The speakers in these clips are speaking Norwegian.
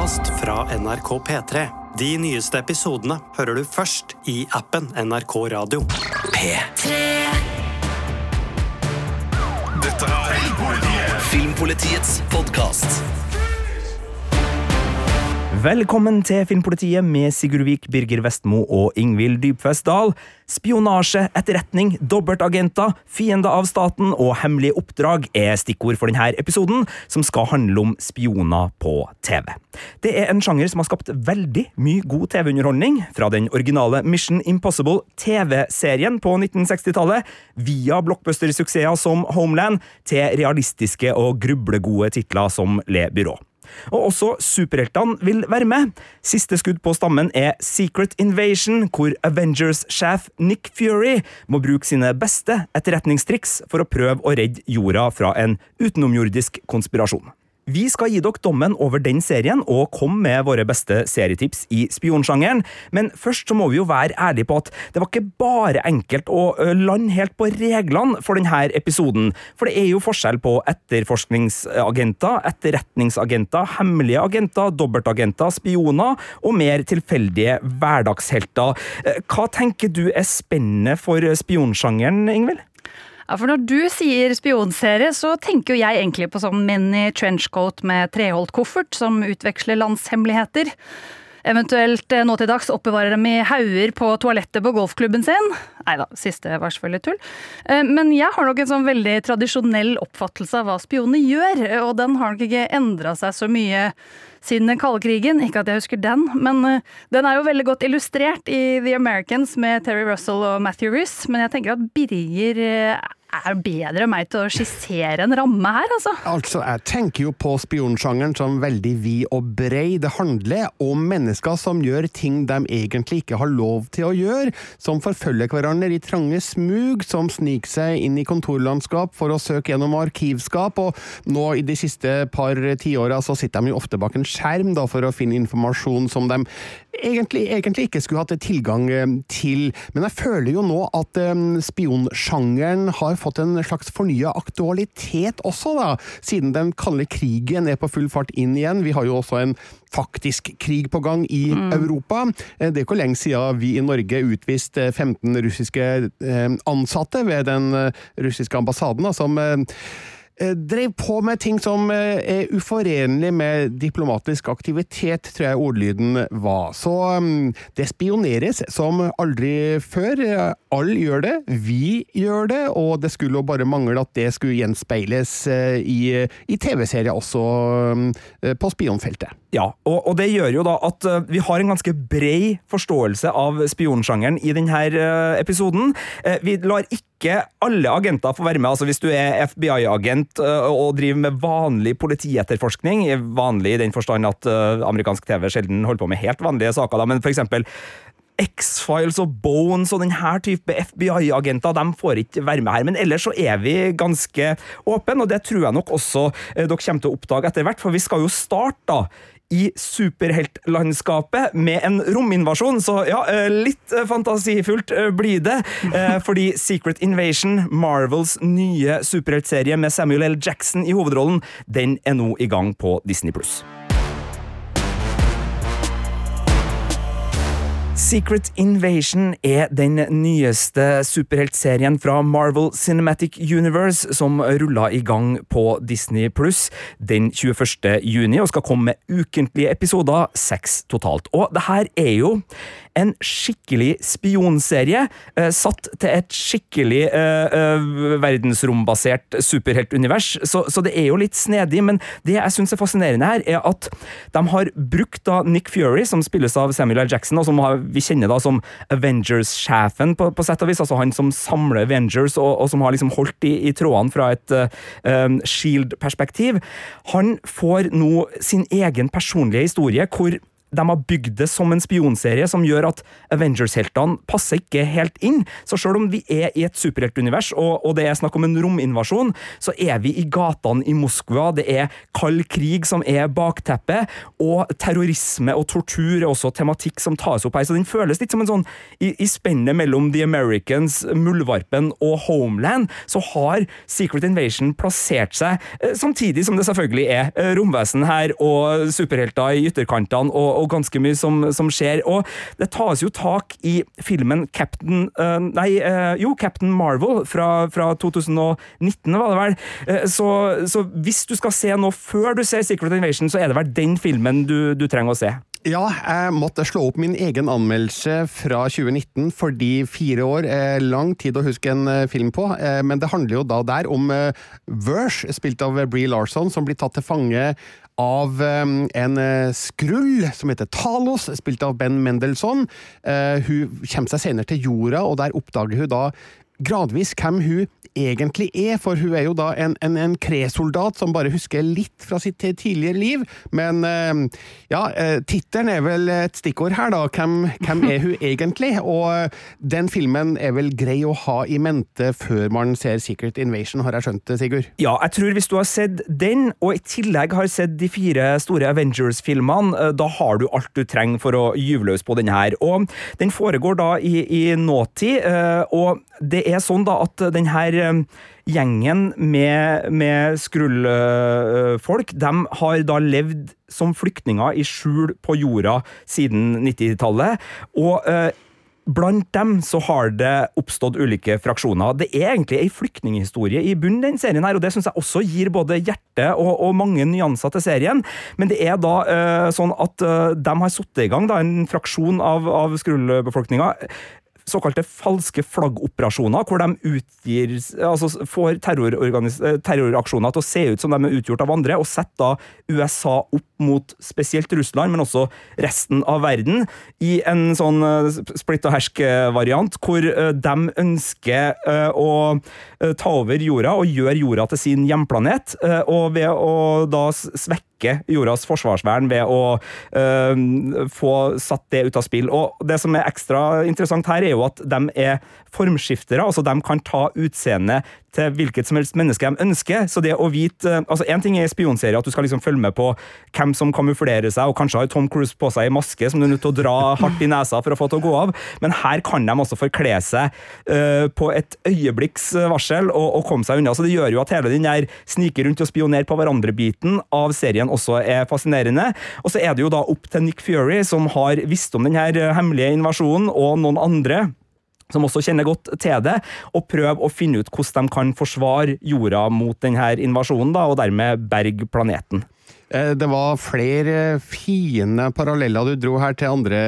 podkast fra NRK P3. De nyeste episodene hører du først i appen NRK Radio. P3. Dette er Filmpolitiets podkast. Velkommen til Filmpolitiet med Sigurd Vik, Birger Vestmo og Ingvild Dybfest Dahl. Spionasje, etterretning, dobbeltagenter, fiender av staten og hemmelige oppdrag er stikkord for denne episoden, som skal handle om spioner på TV. Det er en sjanger som har skapt veldig mye god TV-underholdning, fra den originale Mission Impossible TV-serien på 1960-tallet, via blockbuster-suksesser som Homeland, til realistiske og grublegode titler som Le Byrå. Og også superheltene vil være med. Siste skudd på stammen er Secret Invasion, hvor Avengers-sjef Nick Fury må bruke sine beste etterretningstriks for å prøve å redde jorda fra en utenomjordisk konspirasjon. Vi skal gi dere dommen over den serien og komme med våre beste serietips i spionsjangeren, men først så må vi jo være ærlige på at det var ikke bare enkelt å lande helt på reglene for denne episoden, for det er jo forskjell på etterforskningsagenter, etterretningsagenter, hemmelige agenter, dobbeltagenter, spioner og mer tilfeldige hverdagshelter. Hva tenker du er spennende for spionsjangeren, Ingvild? Ja, for Når du sier spionserie, så tenker jo jeg egentlig på sånn mini trenchcoat med treholdt koffert som utveksler landshemmeligheter. Eventuelt eh, nå til dags oppbevarer dem i hauger på toalettet på golfklubben sin. Nei da, siste var selvfølgelig tull. Eh, Men jeg har nok en sånn veldig tradisjonell oppfattelse av hva spioner gjør, og den har nok ikke endra seg så mye siden den kalde krigen. Ikke at jeg husker den, men eh, den er jo veldig godt illustrert i The Americans med Terry Russell og Matthew Rhys, men jeg tenker at Birger eh, er bedre enn meg til å skissere en ramme her, altså. Altså, Jeg tenker jo på spionsjangeren som veldig vid og brei. Det handler om mennesker som gjør ting de egentlig ikke har lov til å gjøre, som forfølger hverandre i trange smug, som sniker seg inn i kontorlandskap for å søke gjennom arkivskap, og nå i de siste par tiåra så sitter de jo ofte bak en skjerm da, for å finne informasjon som de egentlig, egentlig ikke skulle hatt tilgang eh, til. Men jeg føler jo nå at um, spionsjangeren har fått en slags fornya aktualitet også, da, siden den kalde krigen er på full fart inn igjen. Vi har jo også en faktisk krig på gang i Europa. Eh, Det er ikke lenge siden vi i Norge utviste 15 russiske eh, ansatte ved den eh, russiske ambassaden, som eh, eh, drev på med ting som eh, er uforenlig med diplomatisk aktivitet, tror jeg ordlyden var. Så mm, det spioneres som aldri før. Eh, Alle gjør det, vi gjør det, og det skulle jo bare mangle at det skulle gjenspeiles eh, i, i TV-serier også mm, eh, på spionfeltet. Ja, og, og det gjør jo da at uh, vi har en ganske brei forståelse av spionsjangeren i denne uh, episoden. Uh, vi lar ikke alle agenter få være med. altså Hvis du er FBI-agent og driver med vanlig politietterforskning, vanlig i den forstand at amerikansk TV sjelden holder på med helt vanlige saker, da, men eksempel X-Files og Bones og denne type FBI-agenter de får ikke være med her. Men ellers så er vi ganske åpne, og det tror jeg nok også dere kommer til å oppdage etter hvert, for vi skal jo starte da i superheltlandskapet med en rominvasjon, så ja, eh, litt eh, fantasifullt eh, blir det. Fordi Secret Invasion, Marvels nye superheltserie med Samuel L. Jackson i hovedrollen, den er nå i gang på Disney+. Secret Invasion er den nyeste superheltserien fra Marvel Cinematic Universe som ruller i gang på Disney Pluss den 21. juni og skal komme med ukentlige episoder, seks totalt. Og det her er jo en skikkelig spionserie eh, satt til et skikkelig eh, eh, verdensrombasert superheltunivers, så, så det er jo litt snedig, men det jeg syns er fascinerende her, er at de har brukt da Nick Fury, som spilles av Samuel L. Jackson, og som vi kjenner da som Avengers-sjefen, på, på sett og vis, altså han som samler Avengers, og, og som har liksom holdt i, i trådene fra et eh, Shield-perspektiv. Han får nå sin egen personlige historie, hvor de har bygd det som en spionserie som gjør at Avengers-heltene passer ikke helt inn. Så selv om vi er i et superheltunivers, og, og det er snakk om en rominvasjon, så er vi i gatene i Moskva. Det er kald krig som er bakteppet, og terrorisme og tortur er også tematikk som tas opp her. Så den føles litt som en sånn i, i spennet mellom The Americans, Muldvarpen og Homeland, så har Secret Invasion plassert seg, eh, samtidig som det selvfølgelig er eh, romvesen her og superhelter i ytterkantene og, og ganske mye som, som, skjer. Og det tas jo tak i filmen Captain uh, Nei, uh, jo, Captain Marvel fra, fra 2019, var det vel. Uh, så, så, hvis du skal se noe før du ser Secret Invasion, så er det vel den filmen du, du trenger å se. Ja, jeg måtte slå opp min egen anmeldelse fra 2019, fordi fire år er lang tid å huske en film på. Men det handler jo da der om Verse, spilt av Bree Larson, som blir tatt til fange av en skrull som heter Talos, spilt av Ben Mendelssohn. Hun kommer seg senere til jorda, og der oppdager hun da gradvis hvem hun egentlig er, for hun er jo da en, en, en kresoldat som bare husker litt fra sitt tidligere liv. Men ja, tittelen er vel et stikkord her, da. Hvem, hvem, er hun egentlig? Og den filmen er vel grei å ha i mente før man ser Secret Invasion, har jeg skjønt det, Sigurd? Ja, jeg tror hvis du har sett den, og i tillegg har sett de fire store Avengers-filmene, da har du alt du trenger for å gyve løs på den her. Og den foregår da i, i nåtid, og det er sånn da at den her gjengen med, med skrullfolk, de har da levd som flyktninger i skjul på jorda siden 90-tallet. og Blant dem så har det oppstått ulike fraksjoner. Det er egentlig ei flyktninghistorie i bunnen, den serien her, og det syns jeg også gir både hjerte og, og, mange nyanser til serien. Men det er da eh, sånn at eh, de har satt i gang da, en fraksjon av, av skrullbefolkninga såkalte falske flaggoperasjoner, hvor de utgir, altså får terroraksjoner til å se ut som de er utgjort av andre, og setter USA opp mot spesielt Russland, men også resten av verden, i en sånn splitt og hersk-variant, hvor de ønsker å ta over jorda og gjøre jorda til sin hjemplanet, og ved å da svekke jordas forsvarsvern ved å øh, få satt det ut av spill. Og Det som er ekstra interessant her, er jo at de er formskiftere. altså De kan ta utseendet til hvilket som helst menneske de ønsker. Så det å vite altså Én ting er i spionserie at du skal liksom følge med på hvem som kamuflerer seg, og kanskje har Tom Cruise på seg i maske som du er nødt til å dra hardt i nesa for å få til å gå av, men her kan de også forkle seg uh, på et øyeblikks varsel og, og, komme seg unna. Så det gjør jo at hele den der snike rundt og spionere på hverandre-biten av serien også er fascinerende. Og så er det jo da opp til Nick Fury, som har visst om den her hemmelige invasjonen, og noen andre som også kjenner godt til det, og prøve å finne ut hvordan de kan forsvare jorda mot denne invasjonen, da, og dermed berge planeten. Eh, det var flere fine paralleller du dro her til andre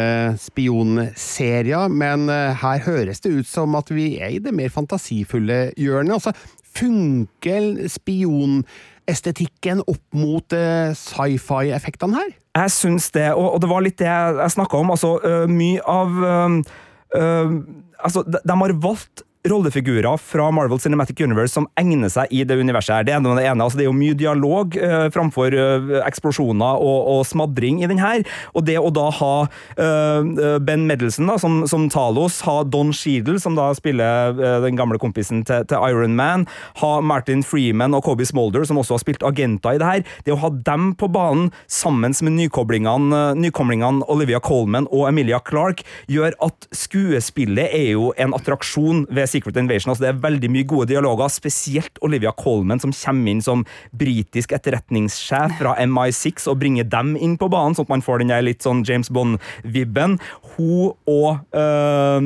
spionserier, men eh, her høres det ut som at vi er i det mer fantasifulle hjørnet. Altså, funker spionestetikken opp mot eh, sci-fi-effektene her? Jeg syns det, og, det var litt det jeg snakka om. Altså, mye av altså, de, de har valgt rollefigurer fra Marvel Cinematic Universe som egner seg i det universet. her. Det ene, det ene, altså det er jo mye dialog eh, framfor eh, eksplosjoner og, og, smadring i den her. Og det å da ha eh, Ben Medelson som, som, Talos, ha Don Sheedle, som da spiller den gamle kompisen til, til, Iron Man, ha Martin Freeman og Kobe Smolder, som også har spilt agenter i det her. Det å ha dem på banen sammen med nykoblingene, nykomlingene Olivia Colman og Emilia Clark, gjør at skuespillet er jo en attraksjon ved Secret Invasion. Altså, det er veldig mye gode dialoger, spesielt Olivia Colman, som kommer inn som britisk etterretningssjef fra MI6 og bringer dem inn på banen, sånn at man får den der litt sånn James Bond-vibben. Hun og uh,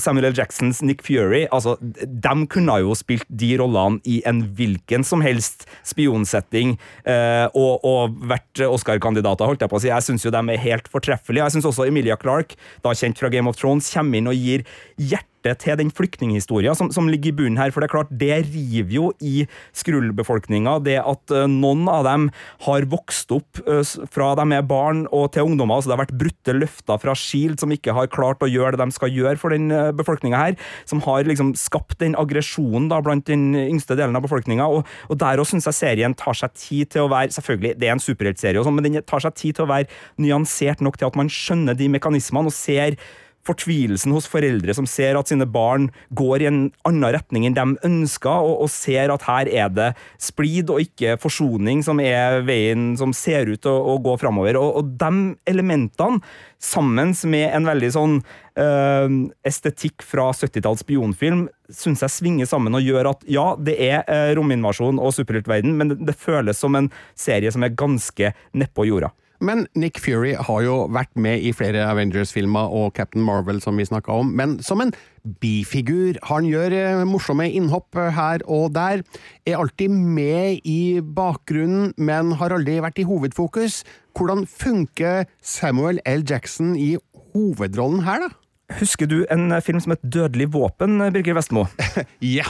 Samuel L. Jacksons Nick Fury, altså, de kunne jo spilt de rollene i en hvilken som helst spionsetting uh, og, og, vært Oscar-kandidater, holdt jeg på å si. Jeg syns jo de er helt fortreffelige. Jeg syns også Emilia Clark, da kjent fra Game of Thrones, kommer inn og gir hjerte hjertet til den flyktninghistoria som, som ligger i bunnen her. For det er klart, det river jo i skrullbefolkninga, det at uh, noen av dem har vokst opp uh, fra de er barn og til ungdommer. altså Det har vært brutte løfter fra Shield som ikke har klart å gjøre det de skal gjøre for den uh, befolkninga her. Som har liksom skapt den aggresjonen blant den yngste delen av befolkninga. Og, og der òg syns jeg serien tar seg tid til å være Selvfølgelig, det er en superheltserie, sånn, men den tar seg tid til å være nyansert nok til at man skjønner de mekanismene og ser fortvilelsen hos foreldre som ser at sine barn går i en annen retning enn de ønsker, og, og ser at her er det splid og ikke forsoning som er veien som ser ut å, å gå framover. Og, og de elementene, sammen med en veldig sånn øh, estetikk fra 70-talls spionfilm, syns jeg svinger sammen og gjør at ja, det er øh, rominvasjon og superheltverden, men det, det føles som en serie som er ganske nedpå jorda. Men Nick Fury har jo vært med i flere Avengers-filmer og Captain Marvel, som vi snakka om, men som en bifigur. Han gjør eh, morsomme innhopp eh, her og der, er alltid med i bakgrunnen, men har aldri vært i hovedfokus. Hvordan funker Samuel L. Jackson i hovedrollen her, da? Husker du en film som het Dødelig våpen, Birger Vestmo? Ja!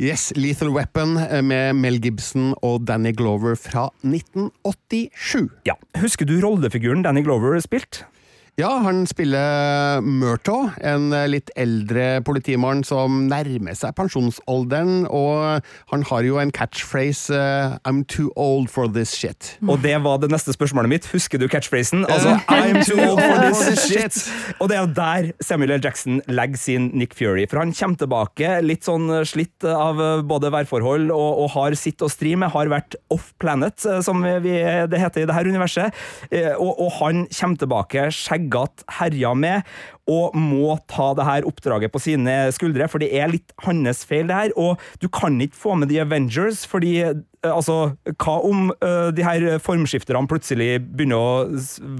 Yes, Lethal Weapon eh, med Mel Gibson og Danny Glover fra 1987. Ja. Husker du rollefiguren Danny Glover spilte? Ja, han spiller Murtaugh, en litt eldre politimann som nærmer seg pensjonsalderen, og han har jo en catchphrase uh, 'I'm too old for this shit'. Og det var det neste spørsmålet mitt. Husker du catchphrasen? Altså, I'm too old for this shit! Og det er jo der Samuel L. Jackson legger sin Nick Fury, for han kommer tilbake litt sånn slitt av både værforhold og, og har sitt å stri med, har vært off planet, som vi, det heter i det her universet, og, og han kommer tilbake skjegg skjeggete herja med, og må ta det her oppdraget på sine skuldre, for det er litt hans feil, det her. Og du kan ikke få med The Avengers, fordi altså, hva om uh, de her formskifterne plutselig begynner å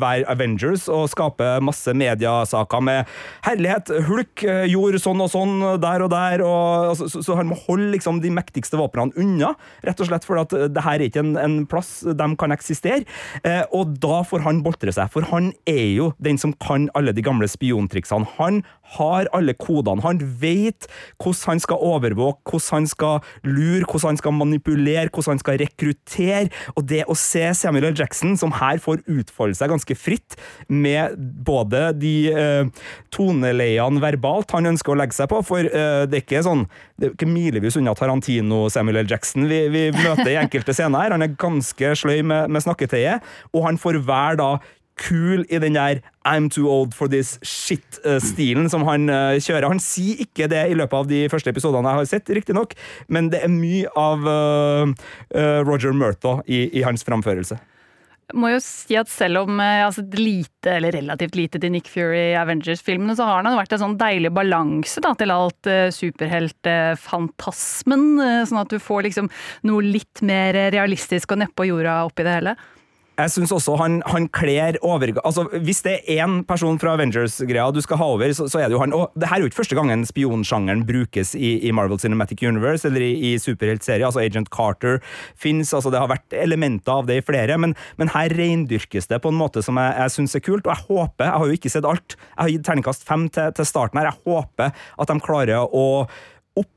være Avengers og skape masse mediasaker med herlighet, Hulk jord gjorde sånn og sånn der og der, og, altså, så, så, han må holde liksom, de mektigste våpnene unna, rett og slett fordi at det her er ikke en, en plass de kan eksistere. Uh, og da får han boltre seg, for han er jo den som kan alle de gamle spiontriksene. Han har alle kodene. Han vet hvordan han skal overvåke, hvordan han skal lure, hvordan han skal manipulere, hvordan han skal rekruttere. Og det å se Samuel L. Jackson, som her får utfolde seg ganske fritt, med både de uh, toneleiene verbalt han ønsker å legge seg på, for uh, det er ikke sånn det er ikke milevis unna Tarantino Samuel L. Jackson vi, vi møter i enkelte scener her. Han er ganske sløy med, med snakketøyet, og han får hver da kul i den der I'm too old for this shit-stilen som han uh, kjører. Han sier ikke det i løpet av de første episodene jeg har sett, riktignok, men det er mye av uh, uh, Roger Murthaugh i, i, hans framførelse. Jeg må jo si at selv om altså, lite, eller relativt lite til Nick Fury i Avengers-filmene, så har han vært en sånn deilig balanse da, til alt superheltfantasmen. sånn at du får liksom noe litt mer realistisk og nedpå jorda oppi det hele. Jeg syns også han, han kler over... Altså, Hvis det er én person fra Avengers-greia du skal ha over, så, så, er det jo han. Og det her er jo ikke første gangen spionsjangeren brukes i, i Marvel Cinematic Universe eller i, i superheltserie. Altså Agent Carter fins, altså det har vært elementer av det i flere, men, men her reindyrkes det på en måte som jeg, jeg syns er kult. Og jeg håper, jeg har jo ikke sett alt, jeg har gitt terningkast fem til, til starten her, jeg håper at de klarer å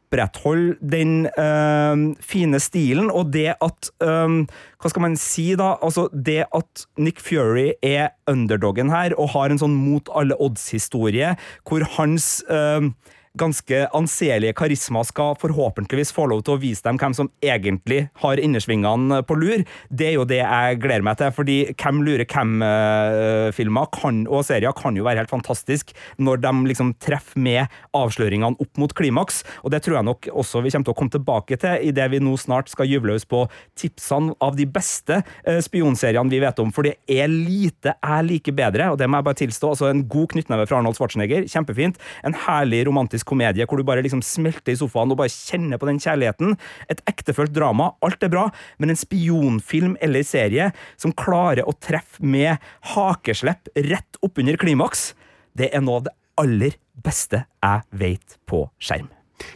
opprettholde den øh, fine stilen, og det at øh, Hva skal man si, da? Altså, det at Nick Fury er underdogen her, og har en sånn mot alle odds-historie, hvor hans øh, ganske anselige karisma skal forhåpentligvis få lov til å vise dem hvem som egentlig har innersvingene på lur, det er jo det jeg gleder meg til. fordi Hvem lurer hvem-filmer og serier kan jo være helt fantastisk når de liksom treffer med avsløringene opp mot klimaks. og Det tror jeg nok også vi kommer til å komme tilbake til idet vi nå snart skal gyve løs på tipsene av de beste eh, spionseriene vi vet om. For det er lite jeg liker bedre, og det må jeg bare tilstå. altså En god knyttneve fra Arnold Schwarzenegger, kjempefint. En herlig romantisk komedie hvor du bare liksom smelter i sofaen og bare kjenner på den kjærligheten. Et ektefølt drama. Alt er bra, men en spionfilm eller serie som klarer å treffe med hakeslepp rett oppunder klimaks, det er noe av det aller beste jeg vet på skjerm.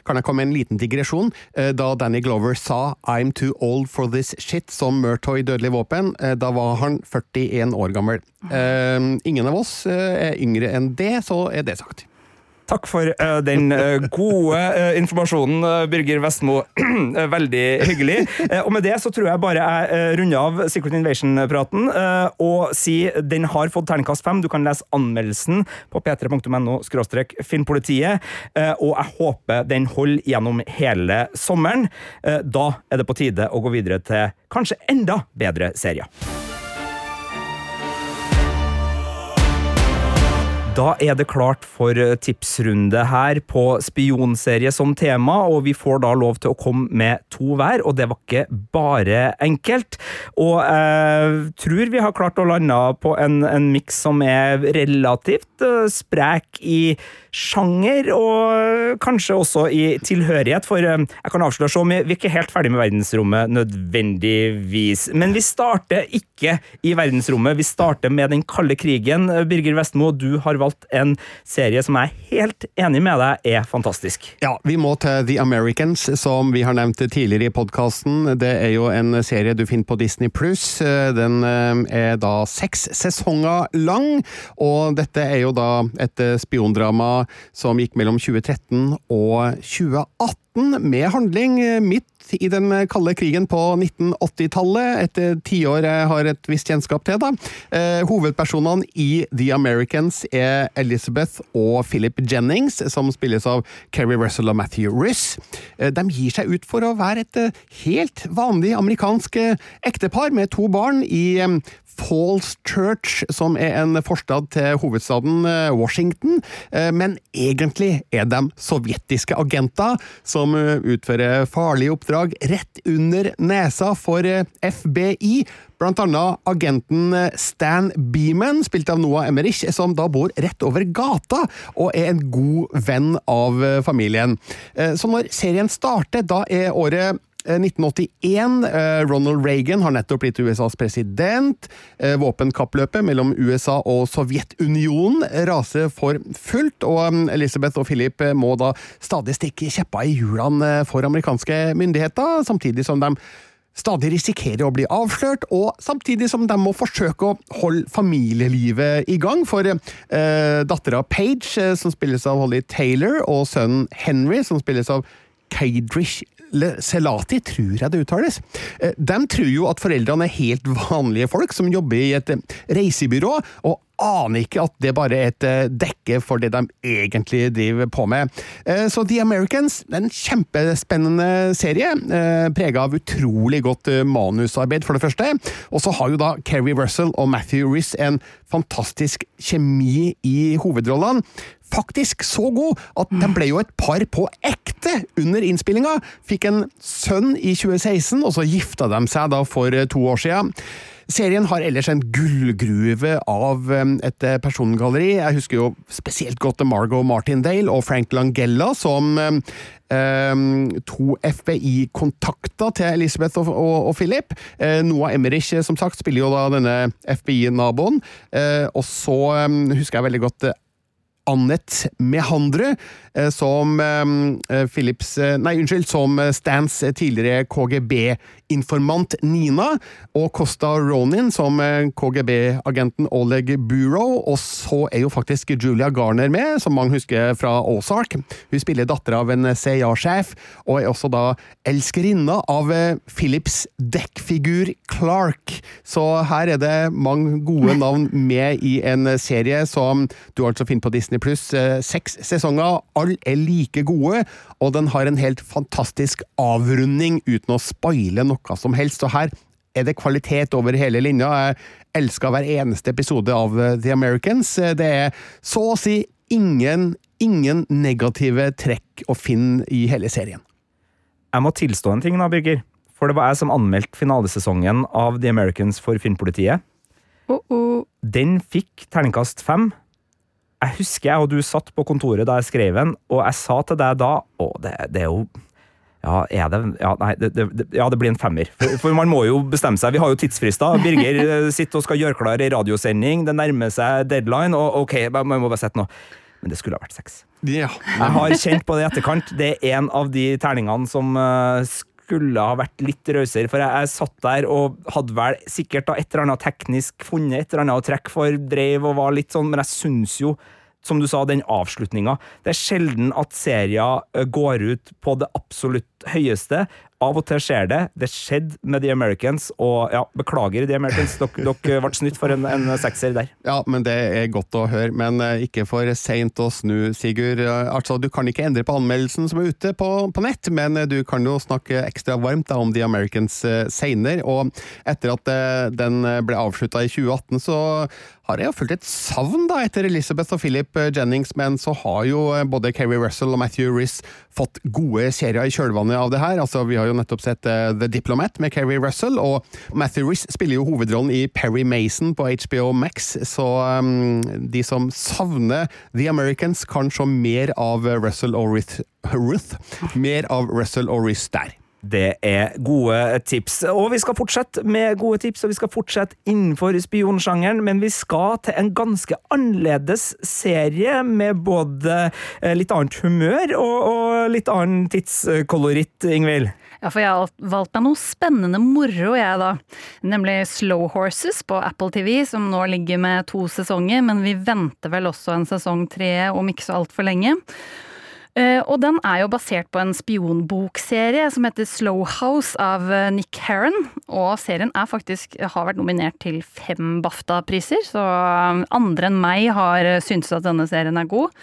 Kan jeg komme med en liten digresjon? Eh, da Danny Glover sa 'I'm too old for this shit' som Murtoy Dødelig våpen, eh, da var han 41 år gammel. Eh, ingen av oss er yngre enn det, så er det sagt. Takk for uh, den eh, gode uh, informasjonen, Birger Vestmo. Veldig hyggelig. Og med det så tror jeg bare jeg runder av Secret Invasion-praten og sier den har fått terningkast fem. Du kan lese anmeldelsen på p3.no filmpolitiet, og jeg håper den holder gjennom hele sommeren. Da er det på tide å gå videre til kanskje enda bedre serier. Da er det klart for eh, tipsrunde her på spionserie som tema, og vi får da lov til å komme med to hver, og det var ikke bare enkelt. Og jeg tror vi har klart å lande på en, en miks som er relativt eh, sprek i sjanger, og kanskje også i tilhørighet, for eh, jeg kan avsløre så mye, vi er ikke helt ferdig med verdensrommet nødvendigvis. Men vi starter ikke i verdensrommet, vi starter med den kalde krigen. Birger Vestmo, du har valgt en serie som jeg er helt enig med deg er fantastisk. Ja, vi må til The Americans, som vi har nevnt tidligere i podkasten. Det er jo en serie du finner på Disney pluss. Den eh, er da seks sesonger lang, og dette er jo da et eh, spiondrama som gikk mellom 2013 og 2018 med handling midt i den kalde krigen på 1980-tallet. Et eh, tiår jeg har et visst kjennskap til. da. Eh, hovedpersonene i The Americans er Elizabeth og Philip Jennings, som spilles av Kerry Russell og Matthew Riss. Eh, de gir seg ut for å være et helt vanlig amerikansk ektepar med to barn i Falls Church, som er en forstad til hovedstaden Washington, men egentlig er de sovjetiske agenter som utfører farlige oppdrag rett under nesa for eh, FBI. Blant annet agenten eh, Stan Beeman, spilt av Noah Emmerich, som da bor rett over gata og er en god venn av eh, familien. Så når serien starter, da er året 1981. eh, Ronald Reagan har nettopp blitt USAs president. Eh, Våpenkappløpet mellom USA og Sovjetunionen raser for fullt, og mm, Elizabeth og Philip eh, må da stadig stikke kjeppa i hjulene eh, for amerikanske myndigheter, samtidig som de stadig risikerer å bli avslørt, og samtidig som de må forsøke å holde familielivet i gang. For eh, dattera Page, eh, som spilles av Holly Taylor, og sønnen Henry, som spilles av Kadrish Selati, tror jeg det uttales. Eh, De tror jo at foreldrene er helt vanlige folk som jobber i et reisebyrå, og aner ikke at det bare er et eh, dekke for det de egentlig driver på med. Eh, Så The Americans, en kjempespennende serie, eh, prega av utrolig godt manusarbeid, for det første. Og så har jo da Kerry Russell og Matthew Riss en fantastisk kjemi i hovedrollene. Faktisk så god at de ble jo et par på ekte under innspillinga. Fikk en sønn i 2016, og så gifta de seg da for to år siden. Serien har ellers en gullgruve av et eh, persongalleri. Jeg husker jo spesielt godt Margot Martindale og Frank Langella som to FBI-kontakter til Elizabeth og, og, og Philip. Eh, Noah Emmerich eh, som sagt spiller jo da denne FBI-naboen. Eh, og så eh, husker jeg veldig godt eh, Annette Mehandre, eh, som eh, Philips eh, Nei, unnskyld, som Stans tidligere KGB-informant Nina, og Costa Ronin som KGB-agenten Oleg Bureau, og så er jo faktisk Julia Garner med, som mange husker fra Ozark. Hun spiller datter av en CIA-sjef, og er også da elskerinna av Philips dekkfigur Clark. Så her er det mange gode navn med i en serie som du altså finner på Disney pluss. Seks sesonger, alle er like gode, og den har en helt fantastisk avrunding uten å spoile noe som helst. Og her er det kvalitet over hele linja. Jeg elsker hver eneste episode av eh, The Americans. Eh, Det er så å si ingen, ingen negative trekk å finne i hele serien. Jeg må tilstå en ting, da, Birger. For det var jeg som anmeldte finalesesongen av The Americans for Filmpolitiet. Uh oh. Den fikk terningkast fem. Jeg husker jeg og du satt på kontoret da jeg skrev den, og jeg sa til deg da Å, det, det er jo ja, er det Ja, nei, det, det, ja, det blir en femmer. For, for man må jo bestemme seg. Vi har jo tidsfrister. Birger eh, sitter og skal gjøre klar ei radiosending. Det nærmer seg deadline, og ok, man må bare sette noe. Men det skulle ha vært seks. Ja. Jeg har kjent på det i etterkant. Det er en av de terningene som eh, skulle ha vært litt rausere. For jeg, jeg satt der og hadde vel sikkert da et eller annet teknisk funnet et eller annet å trekke for, dreiv og var litt sånn, men jeg syns jo som du sa, den avslutninga. Det er sjelden at serier eh, går ut på det absolutt høyeste. Av og til skjer det. Det skjedde med The Americans, og ja, beklager The Americans, dere, dere ble snytt for en, en sekser der. Ja, men det er godt å høre. Men eh, ikke for seint å snu, Sigurd. Eh, Altså, Du kan ikke endre på anmeldelsen som er ute på, på nett, men eh, du kan jo snakke ekstra varmt da, om The Americans seinere. Og etter at eh, den ble avslutta i 2018, så har jeg jo følt et savn da, etter Elizabeth og Philip eh, Jennings, men så har jo eh, både Kerry Russell og Matthew Riss fått gode serier i kjølvannet av det her. Altså, Vi har jo nettopp sett eh, The Diplomat med Kerry Russell, og Matthew Riss spiller jo hovedrollen i Perry Mason på HBO Max, så um, de som savner The Americans, kan se mer av Russell og Ruth, Ruth mer av Russell og Riss der. Det er gode tips. Og vi skal fortsette med gode tips, og vi skal fortsette innenfor spionsjangeren, men vi skal til en ganske annerledes serie med både eh, litt annet humør og, og litt annen tidskoloritt, Ingvild. Ja, for jeg har valgt meg noe spennende moro, jeg da. Nemlig Slow Horses på Apple TV, som nå ligger med to sesonger, men vi venter vel også en sesong tre om ikke så altfor lenge. Eh, Og den er jo basert på en spionbokserie som heter Slow House av eh, Nick Herron. Og serien er faktisk, har vært nominert til fem BAFTA-priser, så eh, andre enn meg har syntes at denne serien er god.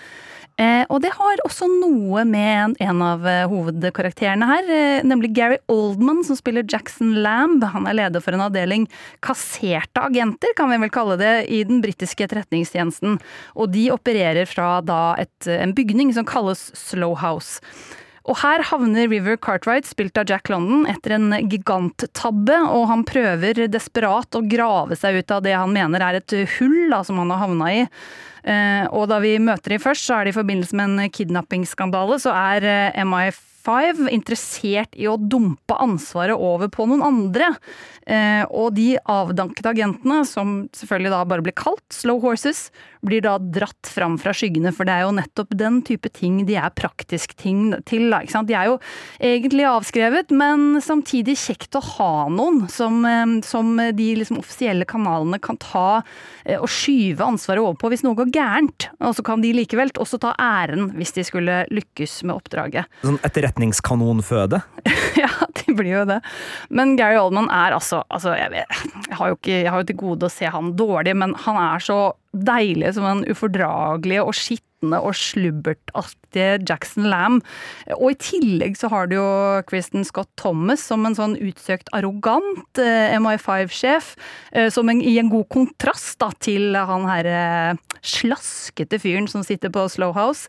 Eh, og det har også noe med en av eh, hovedkarakterene her, eh, nemlig Gary Oldman, som spiller Jackson Lamb. Han er leder for en avdeling kasserte agenter, kan vi vel kalle det, i den britiske etterretningstjenesten. Og de opererer fra da et, en bygning som kalles Slow House. Og her havner River Cartwright, spilt av Jack London, etter en giganttabbe, og han prøver desperat å grave seg ut av det han mener er et hull da, som han har havna i. Eh, og da vi møter dem først, så er det i forbindelse med en kidnappingsskandale, så er eh, MI5 interessert i å dumpe ansvaret over på noen andre. Eh, og de avdankede agentene, som selvfølgelig da bare blir kalt Slow Horses, blir da dratt fram fra skyggene, for det er jo nettopp den type ting de er praktisk ting til. De er jo egentlig avskrevet, men samtidig kjekt å ha noen som, eh, som de liksom offisielle kanalene kan ta eh, og skyve ansvaret over på hvis noe går gærent. Og så kan de likevel også ta æren hvis de skulle lykkes med oppdraget. Sånn etterretningskanonføde. ja, de blir jo det. Men Gary Oldman er altså, altså jeg, vet, jeg, har jo ikke, jeg har jo til gode å se han dårlig, men han er så deilig som en ufordragelige og skitne og slubbertaktige Jackson Lamb. Og i tillegg så har du jo Kristen Scott Thomas som en sånn utsøkt arrogant eh, MI5-sjef, eh, som en, i en god kontrast da, til han herre slaskete fyren som sitter på Slow House.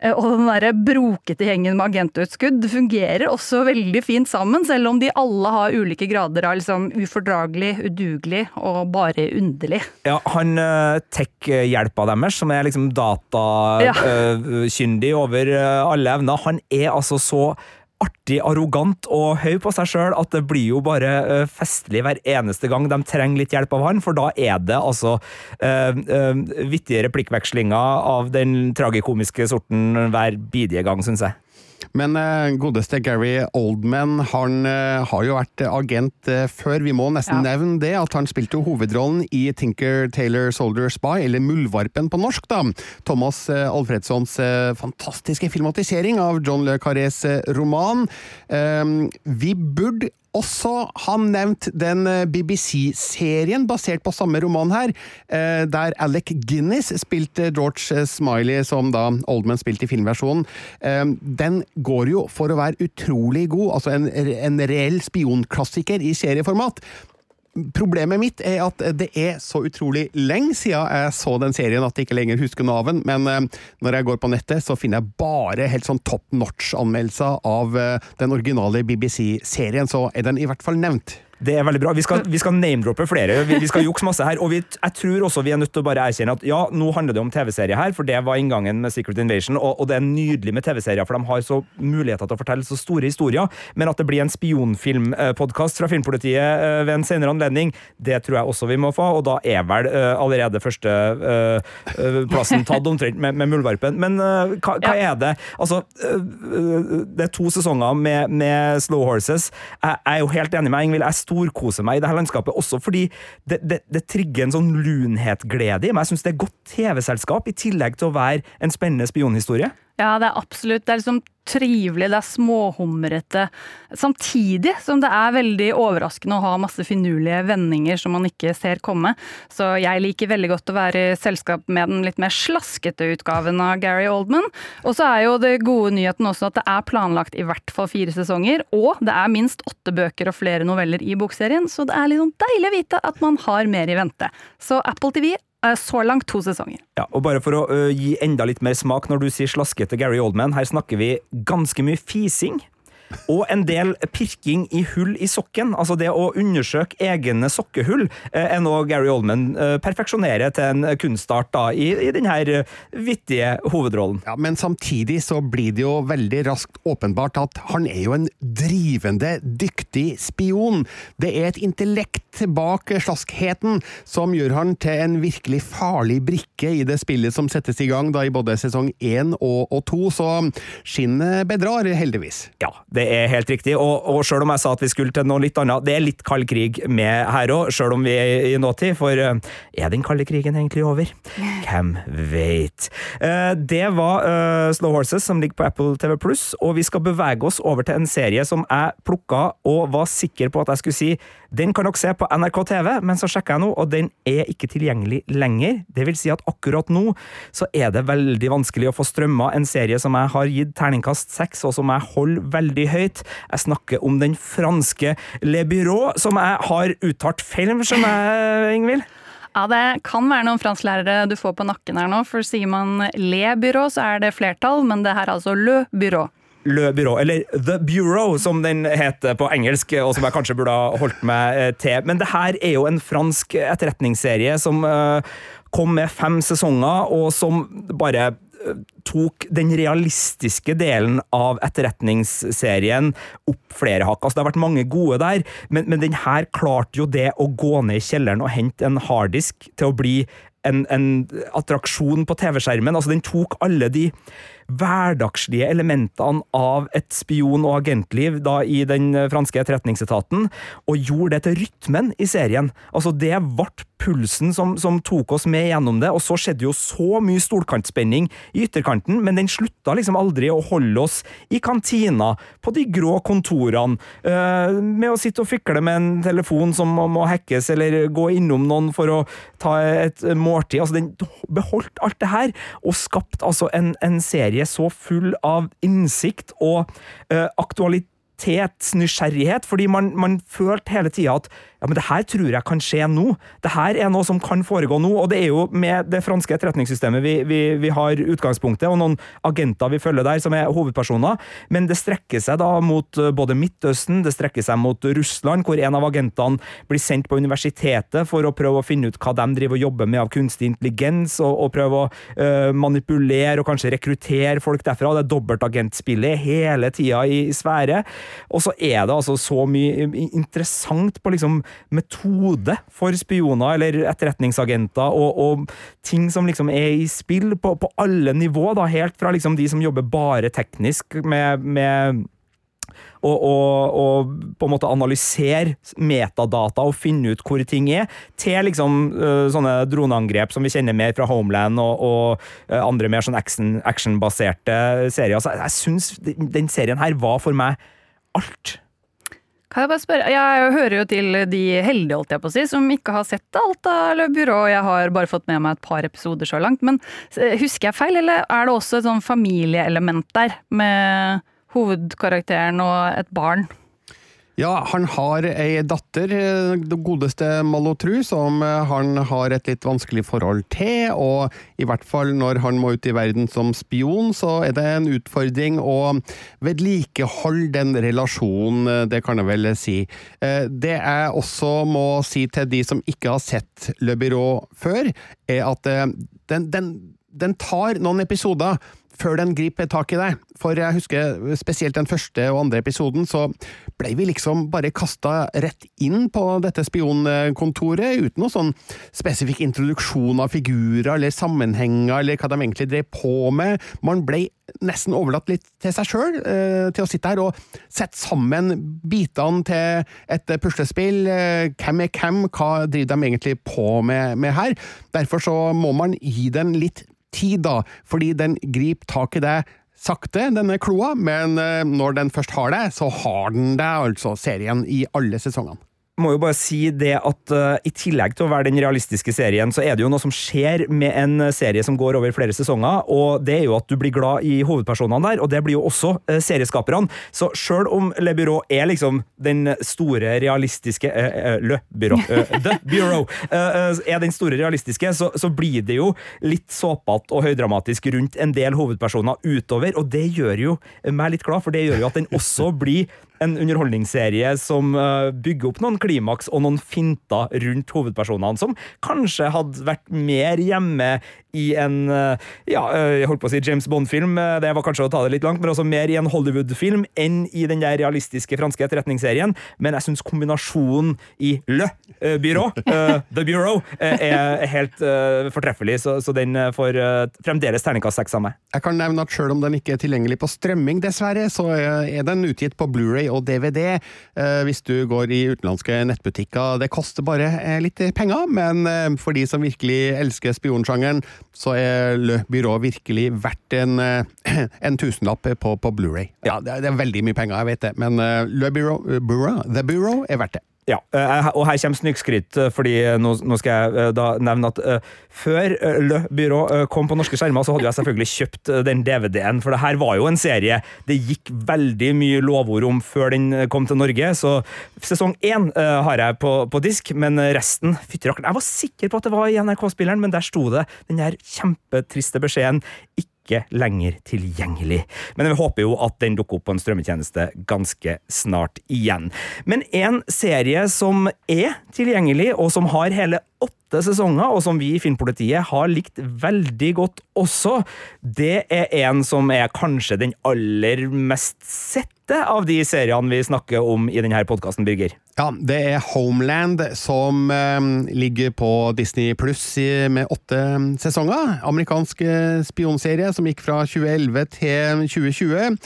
Eh, og den derre brokete gjengen med agentutskudd fungerer også veldig fint sammen, selv om de alle har ulike grader av liksom ufordragelig, udugelig og bare underlig. Ja, han tech-hjelpa deres, som er liksom Ja. datakyndig over eh, alle evner, han er altså så artig, arrogant og høy på seg sjøl at det blir jo bare eh, festlig hver eneste gang de trenger litt hjelp av han, for da er det altså uh, vittige replikkvekslinger av den tragikomiske sorten hver bidige gang, syns jeg. Men eh, godeste Gary Oldman, han eh, har jo vært agent eh, før. Vi må nesten Ja. nevne det, at han spilte jo hovedrollen i Tinker Taylor Soldier Spy, eller Muldvarpen på norsk, da. Thomas Alfredssons fantastiske filmatisering av John Le Carrés roman. Vi burde også ha nevnt den eh, BBC-serien basert på samme roman her, eh, der Alec Guinness spilte George Smiley, som da Oldman spilte i filmversjonen. Eh, Den går jo for å være utrolig god, altså en, en reell spionklassiker i serieformat. Problemet mitt er at det er så utrolig lenge siden jeg så den serien at jeg ikke lenger husker navn, men eh, når jeg går på nettet, så finner jeg bare helt sånn top notch-anmeldelser av eh, den originale BBC-serien, så er den i hvert fall nevnt. Det er veldig bra. Vi skal, vi skal name-droppe flere. Vi, vi skal jukse masse her. Og vi, jeg tror også vi er nødt til å bare erkjenne at ja, nå handler det om TV-serie her, for det var inngangen med Secret Invasion, og, og det er nydelig med TV-serier, for de har så muligheter til å fortelle så store historier. Men at det blir en spionfilmpodkast fra Filmpolitiet eh, ved en senere anledning, det tror jeg også vi må få, og da er vel uh, allerede første uh, uh, plassen tatt omtrent med, med Muldvarpen. Men hva, hva er det? Altså, det er to sesonger med, med Slow Horses. Jeg, jeg er jo helt enig med Ingvild. Jeg storkose meg i det her landskapet, også fordi det, det, det trigger en sånn lunhetglede i meg. Jeg syns det er godt TV-selskap, i tillegg til å være en spennende spionhistorie. Ja, det er absolutt. Det er liksom trivelig, det er småhumrete. Samtidig som det er veldig overraskende å ha masse finurlige vendinger som man ikke ser komme. Så jeg liker veldig godt å være i selskap med den litt mer slaskete utgaven av Gary Oldman. Og så er jo det gode nyheten også at det er planlagt i hvert fall fire sesonger, og det er minst åtte bøker og flere noveller i bokserien, så det er sånn deilig å vite at man har mer i vente. Så Apple TV så langt to sesonger. Ja, og bare for å uh, gi enda litt mer smak når du sier slaskete Gary Oldman, her snakker vi ganske mye fising. Og en del pirking i hull i sokken. Altså det å undersøke egne sokkehull eh, er noe Gary Oldman eh, perfeksjonerer til en kunstart da, i, i denne eh, vittige hovedrollen. Ja, Men samtidig så blir det jo veldig raskt åpenbart at han er jo en drivende dyktig spion. Det er et intellekt bak slaskheten som gjør han til en virkelig farlig brikke i det spillet som settes i gang da i både sesong én og, og to, så skinnet bedrar, heldigvis. Ja, det er helt riktig. Og, og selv om jeg sa at vi skulle til noe litt annet, det er litt kald krig med her òg, selv om vi er i nåtid. For uh, er den kalde krigen egentlig over? Hvem veit? Uh, Det var uh, Slow Horses, som ligger på Apple TV Pluss, og vi skal bevege oss over til en serie som jeg plukka og var sikker på at jeg skulle si den kan dere se på NRK TV, men så sjekka jeg nå, og den er ikke tilgjengelig lenger. Det vil si at akkurat nå så er det veldig vanskelig å få strømma en serie som jeg har gitt terningkast seks, og som jeg holder veldig høyt. Jeg snakker om den franske Le Bureau, som jeg har uttalt feil, skjønner jeg, Ingvild? Ja, det kan være noen fransklærere du får på nakken her nå, for sier man le byrå, så er det flertall, men det her er altså le byrå. Le Bureau, eller The Bureau, som den heter på engelsk, og som jeg kanskje burde ha holdt meg eh, til. Men det her er jo en fransk etterretningsserie som eh, kom med fem sesonger, og som bare eh, tok den realistiske delen av etterretningsserien opp flere hakk. Altså, det har vært mange gode der, men, men den her klarte jo det å gå ned i kjelleren og hente en harddisk til å bli en, en attraksjon på TV-skjermen. Altså, den tok alle de hverdagslige elementene av et spion- og agentliv da i den franske etterretningsetaten, og gjorde det til rytmen i serien. Altså, det ble pulsen som, som tok oss med gjennom det, og så skjedde jo så mye stolkantspenning i ytterkanten, men den slutta liksom aldri å holde oss i kantina, på de grå kontorene, øh, med å sitte og fikle med en telefon som må, hackes, eller gå innom noen for å ta et måltid. Altså, den beholdt alt det her, og skapte altså en, en serie så full av innsikt og øh, aktualitetsnysgjerrighet, fordi man, man følte hele tida at ja, men det her tror jeg kan skje nå. Det her er noe som kan foregå nå, og det er jo med det franske etterretningssystemet vi, vi, vi har utgangspunktet, og noen agenter vi følger der som er hovedpersoner, men det strekker seg da mot uh, både Midtøsten, det strekker seg mot Russland, hvor en av agentene blir sendt på universitetet for å prøve å finne ut hva de driver og jobber med av kunstig intelligens, og, og prøve å øh, manipulere og kanskje rekruttere folk derfra. Det er dobbeltagentspillet hele tida i sfære. Og så er det altså så mye interessant på liksom metode for spioner eller etterretningsagenter, og, og ting som liksom er i spill på, på alle nivå, da, helt fra liksom de som jobber bare teknisk med, med og, og, og, på en måte analysere metadata og finne ut hvor ting er, til liksom uh, sånne droneangrep som vi kjenner mer fra Homeland og, og uh, andre mer sånn action-baserte serier. jeg, jeg syns den serien her var for meg alt. Kan jeg bare spørre, jeg hører jo til de heldige, holdt jeg på å si, som ikke har sett alt av Le Bureau. Jeg har bare fått med meg et par episoder så langt. Men husker jeg feil, eller er det også et sånn familieelement der? Med hovedkarakteren og et barn? Ja, han har ei datter, eh, det godeste Malotru, som eh, han har et litt vanskelig forhold til, og i hvert fall når han må ut i verden som spion, så er det en utfordring å vedlikeholde den relasjonen, eh, det kan jeg vel si. Det jeg også må si til de som ikke har sett Le Byrå før, er at den, den, den tar noen episoder før den griper tak i deg. For jeg husker spesielt den første og andre episoden, så ble vi liksom bare kasta rett inn på dette spionkontoret, uten noe sånn spesifikk introduksjon av figurer eller sammenhenger, eller hva de egentlig drev på med. Man ble nesten overlatt litt til seg sjøl, eh, til å sitte her og sette sammen bitene til et puslespill. Eh, hvem er hvem, hva driver de egentlig på med, med her? Derfor så må man gi den litt tid, da, fordi den griper tak i deg sakte, denne kloa, men eh, når den først har det, så har den det, altså serien, i alle sesongene må jo bare si det at uh, i tillegg til å være den realistiske serien, så er det jo noe som skjer med en serie som går over flere sesonger, og det er jo at du blir glad i hovedpersonene der, og det blir jo også uh, serieskaperne. Så sjøl om Le Bureau er liksom den store realistiske uh, Le Bureau The Bureau er den store realistiske, så, så blir det jo litt såpete og høydramatisk rundt en del hovedpersoner utover, og det gjør jo meg litt glad, for det gjør jo at den også blir en underholdningsserie som uh, bygger opp noen klimaks og noen finter rundt hovedpersonene, som kanskje hadde vært mer hjemme i en uh, ja, uh, jeg holdt på å si James Bond-film, det var kanskje å ta det litt langt, men også mer i en Hollywood-film enn i den der realistiske franske etterretningsserien. Men jeg syns kombinasjonen i Le Byrå, The Bureau, er helt fortreffelig, så, så, den får fremdeles terningkast seks av meg. Jeg kan nevne at selv om den ikke er tilgjengelig på strømming, dessverre, så er den utgitt på Blu-ray og DVD eh, hvis du går i utenlandske nettbutikker. Det koster bare eh, litt penger, men eh, for de som virkelig elsker spionsjangeren, så er Le Byrå virkelig verdt en, en tusenlapp på, på Blu-ray. Ja, det er, veldig mye penger, jeg vet det, men Le Bureau, Bureau, The Bureau er verdt det. Ja, eh, og her kommer snikskryt, eh, fordi nå, nå, skal jeg eh, da nevne at før Le Byrå kom på norske skjermer, så hadde jeg selvfølgelig kjøpt den DVD-en, for det her var jo en serie. Det gikk veldig mye lovord om før den kom til Norge, så sesong én har jeg på, på, disk, men resten Fytti rakkeren, jeg var sikker på at det var i NRK-spilleren, men der sto det den her kjempetriste beskjeden ikke ikke lenger tilgjengelig. Men vi håper jo at den dukker opp på en strømmetjeneste ganske snart igjen. Men en serie som er tilgjengelig, og som har hele åtte sesonger, og som vi i Filmpolitiet har likt veldig godt også, det er en som er kanskje den aller mest sette av de seriene vi snakker om i denne podkasten, Birger. Ja, det er Homeland som eh, ligger på Disney pluss med åtte sesonger. Amerikansk eh, spionserie som gikk fra 2011 til 2020.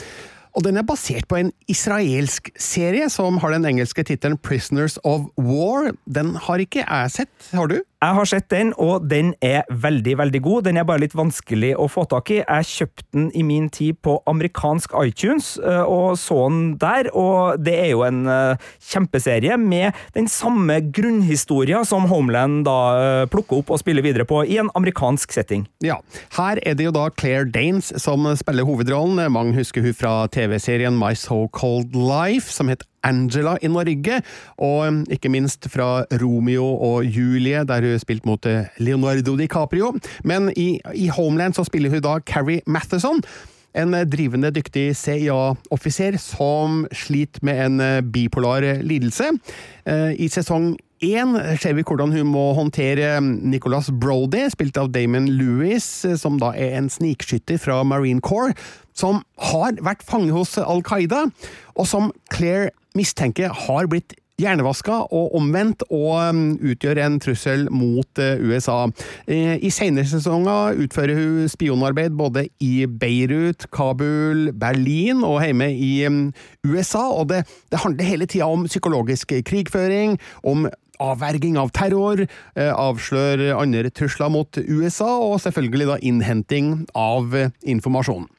Og den er basert på en israelsk serie som har den engelske tittelen Prisoners of War. Den har ikke jeg sett, har du? Jeg har sett den, og den er veldig, veldig god. Den er bare litt vanskelig å få tak i. Jeg kjøpte den i min tid på amerikansk iTunes, eh, og så den der. Og det er jo en eh, kjempeserie med den samme grunnhistoria som Homeland da eh, plukker opp og spiller videre på i en amerikansk setting. Ja. Her er det jo da Claire Danes som spiller hovedrollen. Mange husker hun fra TV-serien My So Cold Life, som het Angela i Norge, og um, ikke minst fra Romeo og Julie, der hun spilte mot uh, Leonardo DiCaprio. Men i, i Homeland så spiller hun da Carrie Matheson. En uh, drivende dyktig CIA-offiser som sliter med en uh, bipolar lidelse. I sesong én ser vi hvordan hun må håndtere um, Nicholas Brody, spilt av Damon Lewis, som da er en snikskytter fra Marine Corps, som har vært fange hos Al Qaida, og som Claire mistenker har blitt hjernevaska og omvendt, og um, utgjør en trussel mot uh, USA. I senere sesonger utfører hun spionarbeid både i Beirut, Kabul, Berlin og hjemme i um, USA, og det, det handler hele tida om psykologisk krigføring, om avverging av terror, uh, avslør andre trusler mot USA, og selvfølgelig da innhenting av uh, informasjon.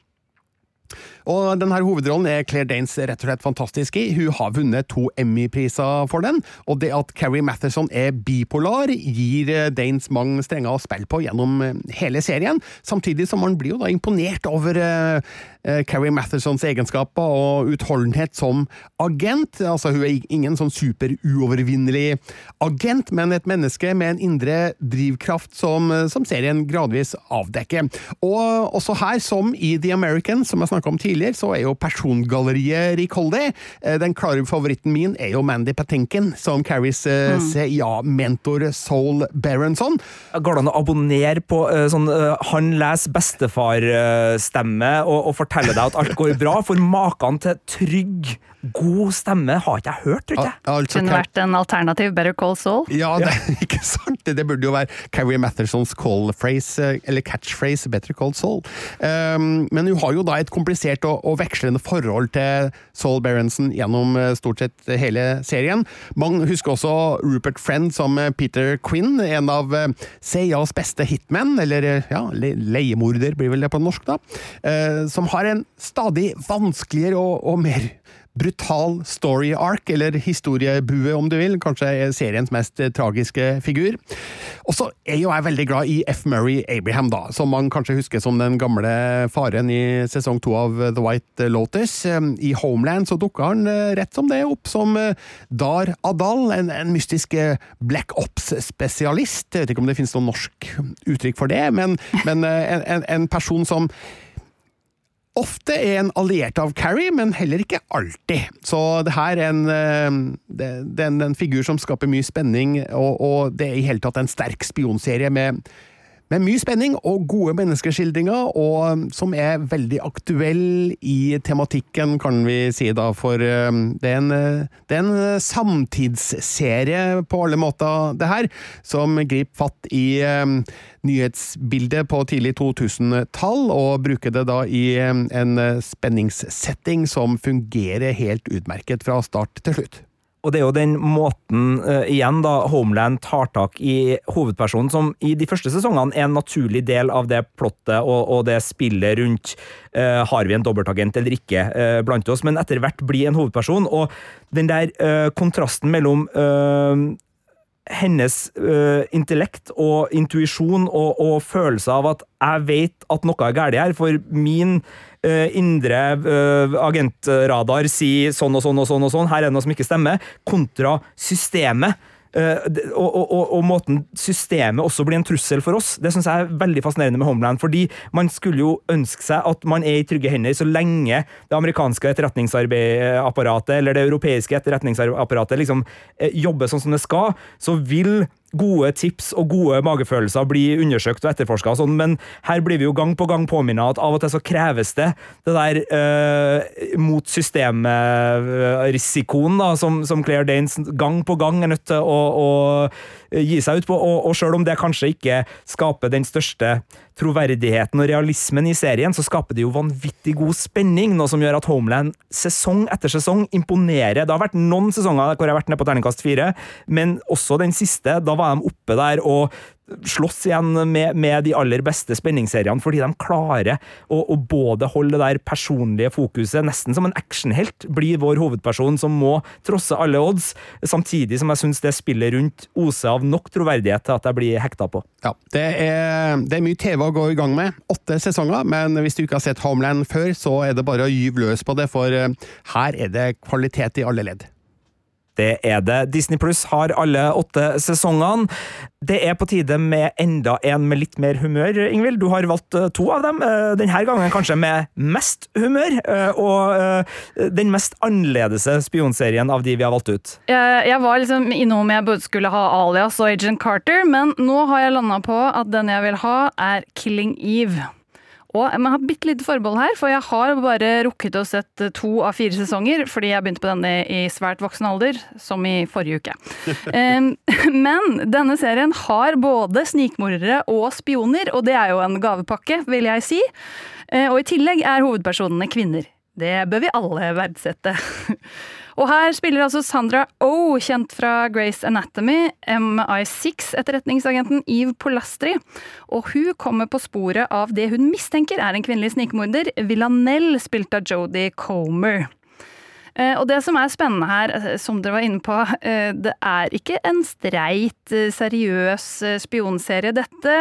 Og denne hovedrollen er Claire Danes rett og slett fantastisk i. Hun har vunnet to Emmy-priser for den, og det at Carrie Matheson er bipolar, gir eh, Danes mange strenger å spille på gjennom eh, hele serien, samtidig som man blir jo da imponert over eh, Carrie Mathersons egenskaper og utholdenhet som agent. Altså, hun er ingen sånn superuovervinnelig agent, men et menneske med en indre drivkraft som, som serien gradvis avdekker. Og også her, som i The American, som jeg snakka om tidligere, så er jo persongalleriet rikholdig. Eh, Den klare favoritten min er jo Mandy Patinkin, som Carries eh, CIA-mentor Soul Berenson. Går det an å abonnere på eh, sånn eh, Han leser bestefar-stemme og, og forteller deg at alt går bra? For maken til trygg, god stemme har ikke jeg hørt, tror jeg. jeg. Altså, Kunne vært en alternativ Better Call Saul. Ja, det er ikke sant. Det det burde jo være Carrie Mathersons call phrase, eh, eller catchphrase, better Call Saul. Um, men hun har jo da et komplisert og, og vekslende forhold til Saul Berenson gjennom eh, stort sett hele serien. Mange husker også Rupert Friend som eh, Peter Quinn, en av CIAs beste hitmen, eller ja, leiemorder blir vel det på norsk, da, eh, som har en stadig vanskeligere og, og mer brutal story arc, eller historiebue om du vil, kanskje er seriens mest eh, tragiske figur. Og så er jo jeg veldig glad i F. Murray Abraham, da, som man kanskje husker som den gamle faren i sesong to av The White Lotus. Eh, I Homeland så dukka han eh, rett som det opp som eh, Dar Adal, en, en mystisk Black Ops-spesialist. Jeg vet ikke om det finnes noe norsk uttrykk for det, men, men en, en, en person som ofte er en alliert av Carrie, men heller ikke alltid. Så det her er en, eh, det, det er en, en figur som skaper mye spenning, og, og det er i hele tatt en sterk spionserie med, med mye spenning og gode menneskeskildringer, og um, som er veldig aktuell i tematikken, kan vi si da, for um, det er en, uh, det er en uh, samtidsserie på alle måter, det her, som griper fatt i um, nyhetsbildet på tidlig 2000-tall, og bruker det da i en uh, spenningssetting som fungerer helt utmerket fra start til slutt. Og det er jo den måten, uh, igjen da, Homeland tar tak i hovedpersonen, som i de første sesongene er en naturlig del av det plottet og, og det spillet rundt uh, har vi en dobbeltagent eller ikke uh, blant oss, men etter hvert blir en hovedperson. Og den der kontrasten mellom hennes uh, intellekt og intuisjon og, og følelse av at jeg vet at noe er galt her, for min uh, indre uh, agentradar sier sånn og sånn og sånn og sånn, her er det noe som ikke stemmer, kontra systemet. Og, og, og, og måten systemet også blir en trussel for oss, det syns jeg er veldig fascinerende med Homeland. Fordi man skulle jo ønske seg at man er i trygge hender så lenge det amerikanske etterretningsapparatet eller det europeiske etterretningsapparatet liksom eh, jobber sånn som det skal, så vil gode tips og gode magefølelser blir undersøkt og etterforska sånn, men her blir vi jo gang på gang påminnet at av og til så kreves det det der eh, mot systemet-risikoen som, som Claire Danes gang på gang er nødt til å, å gi seg ut på, og, og selv om det kanskje ikke skaper den største troverdigheten og realismen i serien, så skaper det jo vanvittig god spenning, noe som gjør at Homeland sesong etter sesong imponerer. Det har vært noen sesonger hvor jeg har vært nede på terningkast fire, men også den siste, da var de oppe der og slåss igjen med, med de aller beste spenningsseriene, fordi de klarer å, å både holde det der personlige fokuset, nesten som en actionhelt, blir vår hovedperson som må trosse alle odds, samtidig som jeg syns det spillet rundt oser av nok troverdighet til at jeg blir hekta på. Ja, det er, det er mye TV å gå i gang med. Åtte sesonger, men hvis du ikke har sett Homeland før, så er det bare å gyve løs på det, for eh, her er det kvalitet i alle ledd. Det er det. Disney Pluss har alle åtte sesongene. Det er på tide med enda en med litt mer humør, Ingvild. Du har valgt eh, to av dem. eh, Denne gangen kanskje med mest humør, eh, og den mest annerledese spionserien av de vi har valgt ut. Jeg, jeg var liksom innom om jeg både skulle ha Alias og Agent Carter, men nå har jeg landa på at den jeg vil ha, er Killing Eve. Og jeg må ha bitte lite forbehold her, for jeg har bare rukket å sett to av fire sesonger, fordi jeg begynte på denne i svært voksen alder, som i forrige uke. Men denne serien har både snikmordere og spioner, og det er jo en gavepakke, vil jeg si. Eh, Og i tillegg er hovedpersonene kvinner. Det bør vi alle verdsette. Og her spiller altså Sandra Oh, kjent fra Grace Anatomy, MI6, etterretningsagenten Eve Polastri. Og hun kommer på sporet av det hun mistenker er en kvinnelig snikmorder, Villanelle, spilt av Jodie Comer. Eh, Og det som er spennende her, eh, som dere var inne på, eh, det er ikke en streit, seriøs spionserie, dette.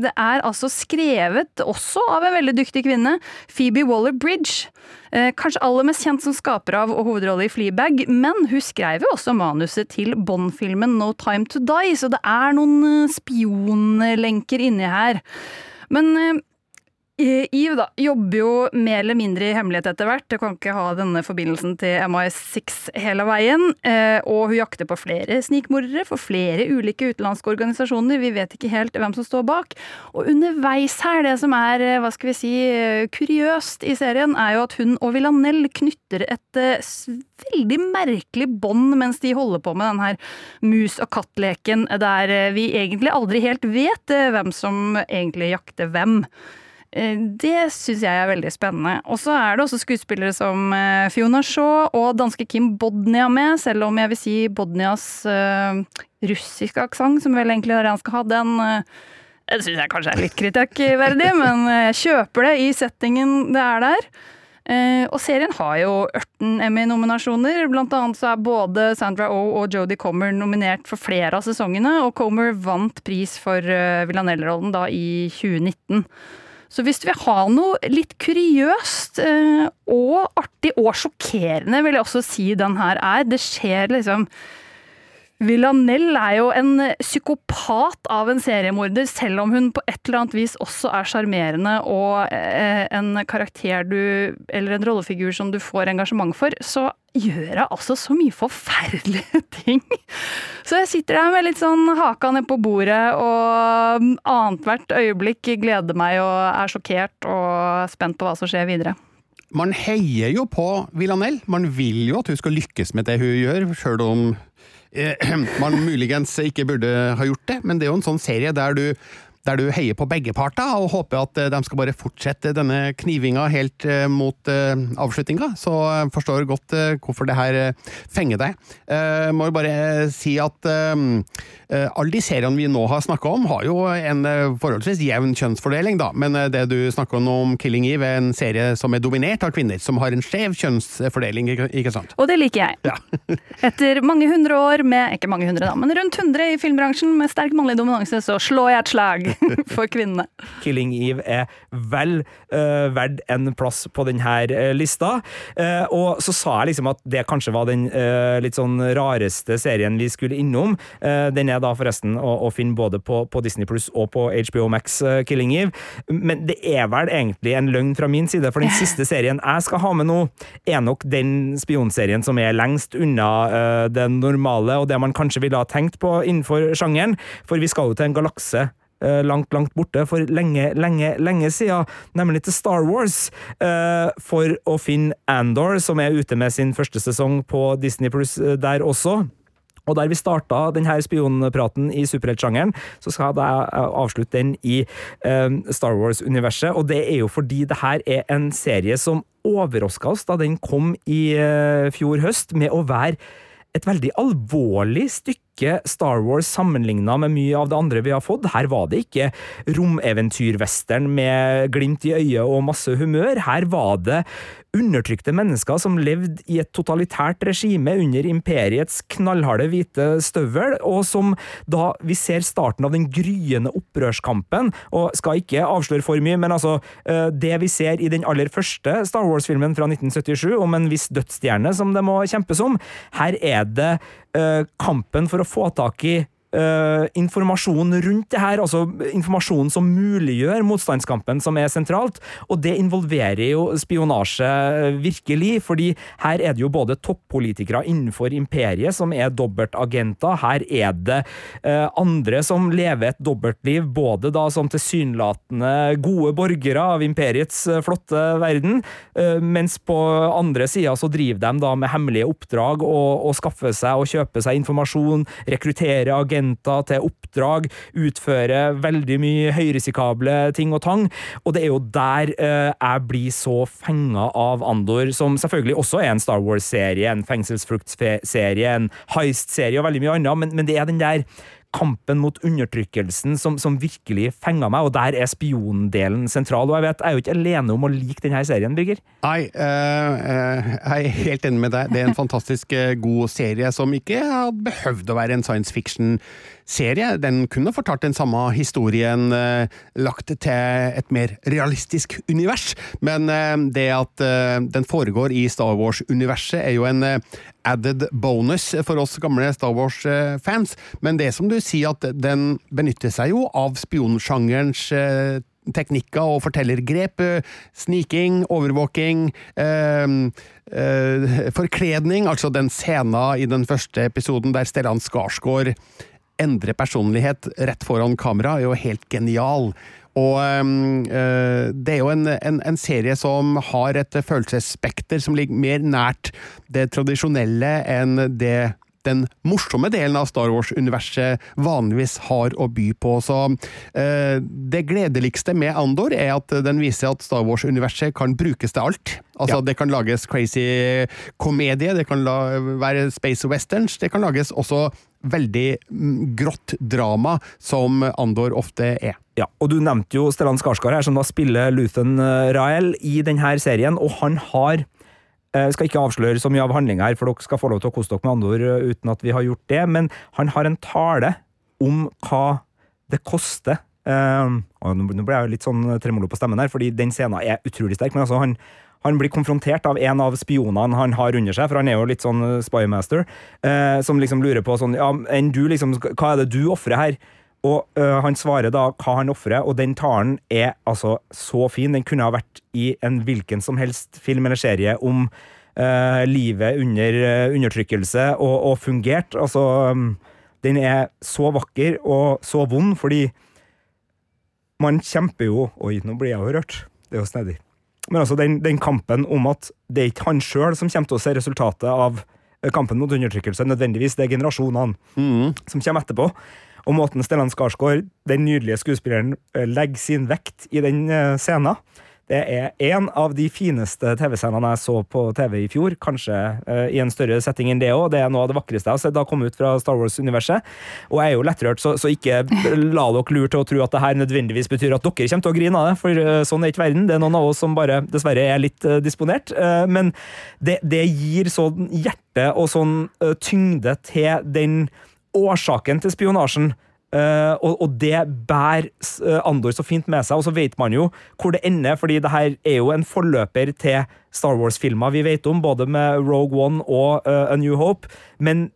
Det er altså skrevet også av en veldig dyktig kvinne, Phoebe Waller-Bridge. Kanskje aller mest kjent som skaper av og hovedrolle i Fleabag, men hun skrev jo også manuset til Bond-filmen No Time To Die, så det er noen spionlenker inni her. Men Eve da, jobber jo mer eller mindre i hemmelighet etter hvert. Hun kan ikke ha denne forbindelsen til MI6 hele veien. eh, Og hun jakter på flere snikmordere for flere ulike utenlandske organisasjoner. Vi vet ikke helt hvem som står bak. Og underveis her, det som er eh, hva skal vi si, eh, kuriøst i serien, er jo at hun og Villanell knytter et veldig merkelig bånd mens de holder på med den her mus og katt-leken, der vi egentlig aldri helt vet hvem som egentlig jakter hvem. Eh, Det syns jeg er veldig spennende. Og så er det også skuespillere som eh, Fiona Shaw og danske Kim Bodnia med, selv om jeg vil si Bodnias uh, russiske aksent, som vel egentlig er det han skal ha, den uh, det syns jeg kanskje er litt kritikkverdig, men jeg kjøper det i settingen det er der. Eh, og serien har jo 18 Emmy-nominasjoner. Blant annet så er både Sandra Oh og Jodie Comer nominert for flere av sesongene, og Comer vant pris for Villanelle-rollen da i 2019. Så hvis du vil ha noe litt kuriøst eh, og artig og sjokkerende, vil jeg også si den her er. Det skjer liksom Villanelle er jo en psykopat av en seriemorder, selv om hun på et eller annet vis også er sjarmerende og eh, en karakter du Eller en rollefigur som du får engasjement for. Så gjør hun altså så mye forferdelige ting. Så jeg sitter der med litt sånn haka ned på bordet og annethvert øyeblikk gleder meg og er sjokkert og spent på hva som skjer videre. Man heier jo på Villanelle. Man vil jo at hun skal lykkes med det hun gjør, sjøl om man muligens ikke burde ha gjort det. Men det er jo en sånn serie der du, der du heier på begge parter, og håper at eh, de skal bare fortsette denne knivinga helt eh, mot eh, avslutninga. Så jeg forstår godt hvorfor det her fenger deg. Jeg må jo bare si at alle de seriene vi nå har snakka om, har jo en forholdsvis jevn kjønnsfordeling, da. Men det du snakker om om Killing Eve, er en serie som er dominert av kvinner, som har en skjev kjønnsfordeling, ikke, sant? Og det liker jeg. Ja. Etter mange hundre år med ikke mange hundre da, men rundt 100 i filmbransjen med sterk mannlig dominanse, så slår jeg et slag for kvinnene. Killing Eve er vel uh, verdt en plass på denne uh, lista. Uh, og så sa jeg liksom at det kanskje var den uh, litt sånn rareste serien vi skulle innom. Eh, den er da forresten å, å finne både på, på Disney Pluss og på HBO Max, eh, Killing Eve. Men det er vel egentlig en løgn fra min side, for den siste serien jeg skal ha med nå, er nok den spionserien som er lengst unna eh, det normale, og det man kanskje ville ha tenkt på innenfor sjangeren. For vi skal jo til en galakse eh, langt, langt borte for lenge, lenge, lenge siden, nemlig til Star Wars, eh, for å finne Andor, som er ute med sin første sesong på Disney Pluss der også. Og der vi starta denne spionpraten i superheltsjangeren, så skal jeg avslutte den i eh, Star Wars-universet. Og det er jo fordi det her er en serie som overraska oss da den kom i eh, fjor høst, med å være et veldig alvorlig stykke Star Wars sammenligna med mye av det andre vi har fått. Her var det ikke romeventyrwestern med glimt i øyet og masse humør. Her var det undertrykte mennesker som levde i et totalitært regime under imperiets knallharde hvite støvel, og som da vi ser starten av den gryende opprørskampen, og skal ikke avsløre for mye, men altså det vi ser i den aller første Star Wars-filmen fra 1977, om en viss dødsstjerne som det må kjempes om, her er det kampen for å få tak i Uh, informasjon rundt det her, altså informasjon som muliggjør motstandskampen, som er sentralt. Og det involverer jo spionasje virkelig, fordi her er det jo både toppolitikere innenfor imperiet som er dobbeltagenter, her er det uh, andre som lever et dobbeltliv, både da som tilsynelatende gode borgere av imperiets uh, flotte verden, mens på andre sida så driver de da med hemmelige oppdrag og, og skaffer seg og kjøper seg informasjon, rekrutterer agenter til oppdrag, utføre veldig mye høyrisikable ting og tang. Og det er jo der eh, jeg blir så fenga av Andor, som selvfølgelig også er en Star Wars-serie, en fengselsfruktserie, en heist-serie og veldig mye annet, men, men det er den der kampen mot undertrykkelsen som, som virkelig fenga meg, og der er spiondelen sentral. Og jeg vet, jeg er jo ikke alene om å like denne serien, Birger. Nei, uh, uh, jeg er helt enig med deg. Det er en fantastisk eh, god serie som ikke har behøvd å være en science fiction-serie. Den kunne fortalt den samme historien lagt til et mer realistisk univers, men det at den foregår i Star Wars-universet er jo en added bonus for oss gamle Star Wars-fans. Men det som du sier, at den benytter seg jo av spionsjangerens eh, teknikker og fortellergrep. eh, Sniking, overvåking, eh, forkledning. Altså den scenen i den første episoden der Stellan Skarsgård endrer personlighet rett foran kamera, er jo helt genial. Og øh, det er jo en, en, en serie som har et følelsesspekter som ligger mer nært det tradisjonelle enn det den morsomme delen av Star Wars-universet vanligvis har å by på. Så øh, det gledeligste med Andor er at den viser at Star Wars-universet kan brukes til alt. Altså, Ja. det kan lages crazy komedie, det kan la, være space westerns, det kan lages også veldig mm, grått drama, som Andor ofte er. Ja, og Du nevnte jo Stellan Skarsgård her, som da spiller Luthen eh, Rael i denne serien, og han har jeg skal ikke avsløre så mye av handlinga her, for dere skal få lov til å kose dere med Andor eh, uten at vi har gjort det, men han har en tale om hva det koster. Nå ble jeg litt sånn tremolo på stemmen her, fordi den scenen er utrolig sterk. Men altså, han, han blir konfrontert av en av spionene han har under seg, for han er jo litt sånn eh, spymaster, eh, som liksom lurer på sånn Ja, enn du, liksom, hva er det du ofrer her? Og øh, han svarer da hva han ofrer, og den talen er altså så fin. Den kunne ha vært i en hvilken som helst film eller serie om øh, livet under øh, undertrykkelse, og, og fungert. Altså, den er så vakker og så vond, fordi man kjemper jo Oi, nå blir jeg jo rørt. Det er jo snedig. Men altså, den, den kampen om at det er ikke han sjøl som kommer til å se resultatet av øh, kampen mot undertrykkelse, nødvendigvis. Det er generasjonene som kommer etterpå. Og måten Stellan Skarsgård, den nydelige skuespilleren, eh, legger sin vekt i den eh, scenen, det er en av de fineste TV-scenene jeg så på TV i fjor. Kanskje uh, i en større setting enn det òg. Det er noe av det vakreste jeg har sett da komme ut fra Star Wars-universet. Og jeg er jo lettrørt, så, så ikke la dere lure til å tro at det her nødvendigvis betyr at dere kommer til å grine av det, for uh, sånn er ikke verden. Det er noen av oss som bare dessverre er litt uh, disponert. Men det, det gir sånn hjerte og sånn tyngde til den årsaken til spionasjen. Eh, og, og det bærer eh, Andor så fint med seg, og så vet man jo hvor det ender, fordi det her er jo en forløper til Star Wars-filmer vi vet om, både med Rogue One og uh, A New Hope, men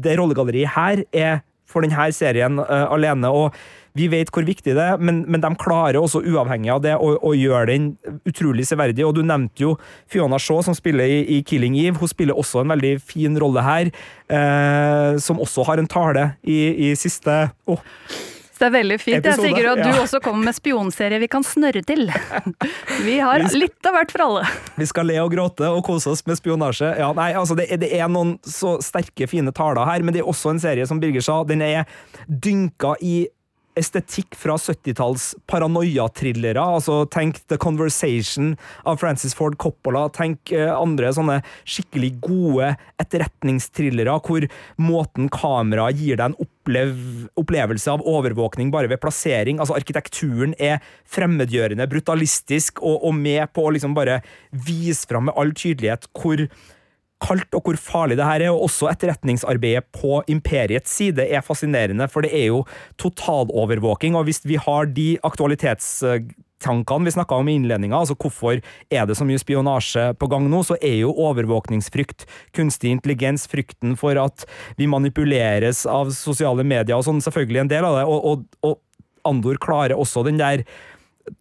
det rollegalleriet her er for denne serien uh, alene, og vi vet hvor viktig det er, men, men de klarer også, uavhengig av det, å, å gjøre den utrolig severdig. Og du nevnte jo Fiona Shaw, som spiller i, i Killing Eve. Hun spiller også en veldig fin rolle her, eh, som også har en tale i, i siste Så det er veldig fint jeg, Episode, Sigurd, at ja. du også kommer med spionserie vi kan snørre til. Vi har litt av hvert for alle. Vi skal le og gråte og kose oss med spionasje. Ja, nei, altså det, det er noen så sterke, fine taler her, men det er også en serie, som Birger sa, den er dynka i estetikk fra 70-talls paranoia-thrillere. Altså, tenk The Conversation av Francis Ford Coppola. Tenk eh, andre sånne skikkelig gode etterretningsthrillere, hvor måten kamera gir deg en opplev opplevelse av overvåkning bare ved plassering. Altså, arkitekturen er fremmedgjørende, brutalistisk, og, og med på å liksom bare vise fram med all tydelighet hvor kaldt og hvor farlig det her er, og også etterretningsarbeidet på imperiets side er fascinerende, for det er jo totalovervåking, og hvis vi har de aktualitetstankene vi snakka om i innledninga, altså hvorfor er det så mye spionasje på gang nå, så er jo overvåkningsfrykt, kunstig intelligens, frykten for at vi manipuleres av sosiale medier og sånn, selvfølgelig en del av det, og, og, og Andor klarer også den der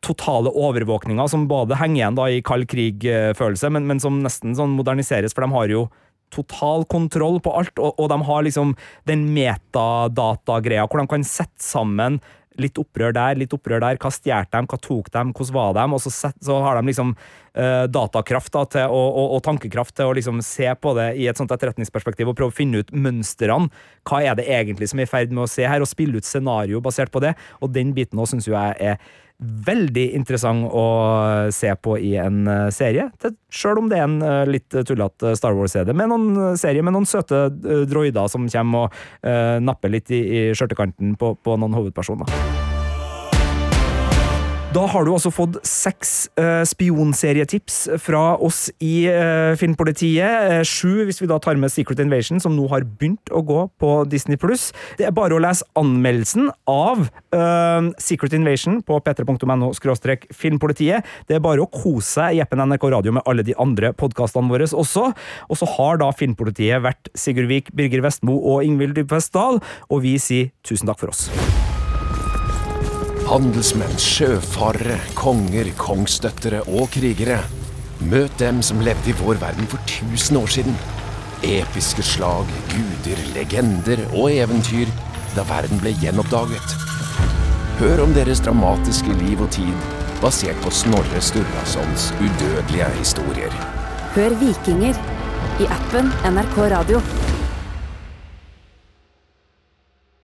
totale overvåkninga som både henger igjen da i kald krig-følelse, men, men som nesten sånn moderniseres, for de har jo total kontroll på alt, og, og de har liksom den metadata-greia hvor de kan sette sammen litt opprør der, litt opprør der, hva stjal de, hva tok de, hvordan var de, og så, set, så har de liksom uh, datakraft da, til, og, og, og tankekraft til å liksom se på det i et sånt etterretningsperspektiv og prøve å finne ut mønstrene. Hva er det egentlig som er i ferd med å se her, og spille ut scenario basert på det, og den biten nå syns jeg er veldig interessant å se på i en eh, serie, Sjøl om det er en eh, litt tullete Star Wars-serie med noen eh, serie med noen søte eh, droider som kommer og eh, napper litt i, i skjørtekanten på, på noen hovedpersoner. Da har du altså fått seks eh, spionserietips fra oss i eh, Filmpolitiet. Eh, sju hvis vi da tar med Secret Invasion, som nå har begynt å gå på Disney+. Det er bare å lese anmeldelsen av eh, Secret Invasion på p3.no filmpolitiet. Det er bare å kose seg i appen NRK Radio med alle de andre podkastene våre også. Og så har da Filmpolitiet vært Sigurd Vik, Birger Vestmo og Ingvild Dybvest Dahl, og vi sier tusen takk for oss. Handelsmenn, sjøfarere, konger, kongsdøttere og krigere. Møt dem som levde i vår verden for 1000 år siden. Episke slag, guder, legender og eventyr da verden ble gjenoppdaget. Hør om deres dramatiske liv og tid, basert på Snorre Sturlasons udødelige historier. Hør Vikinger i appen NRK Radio.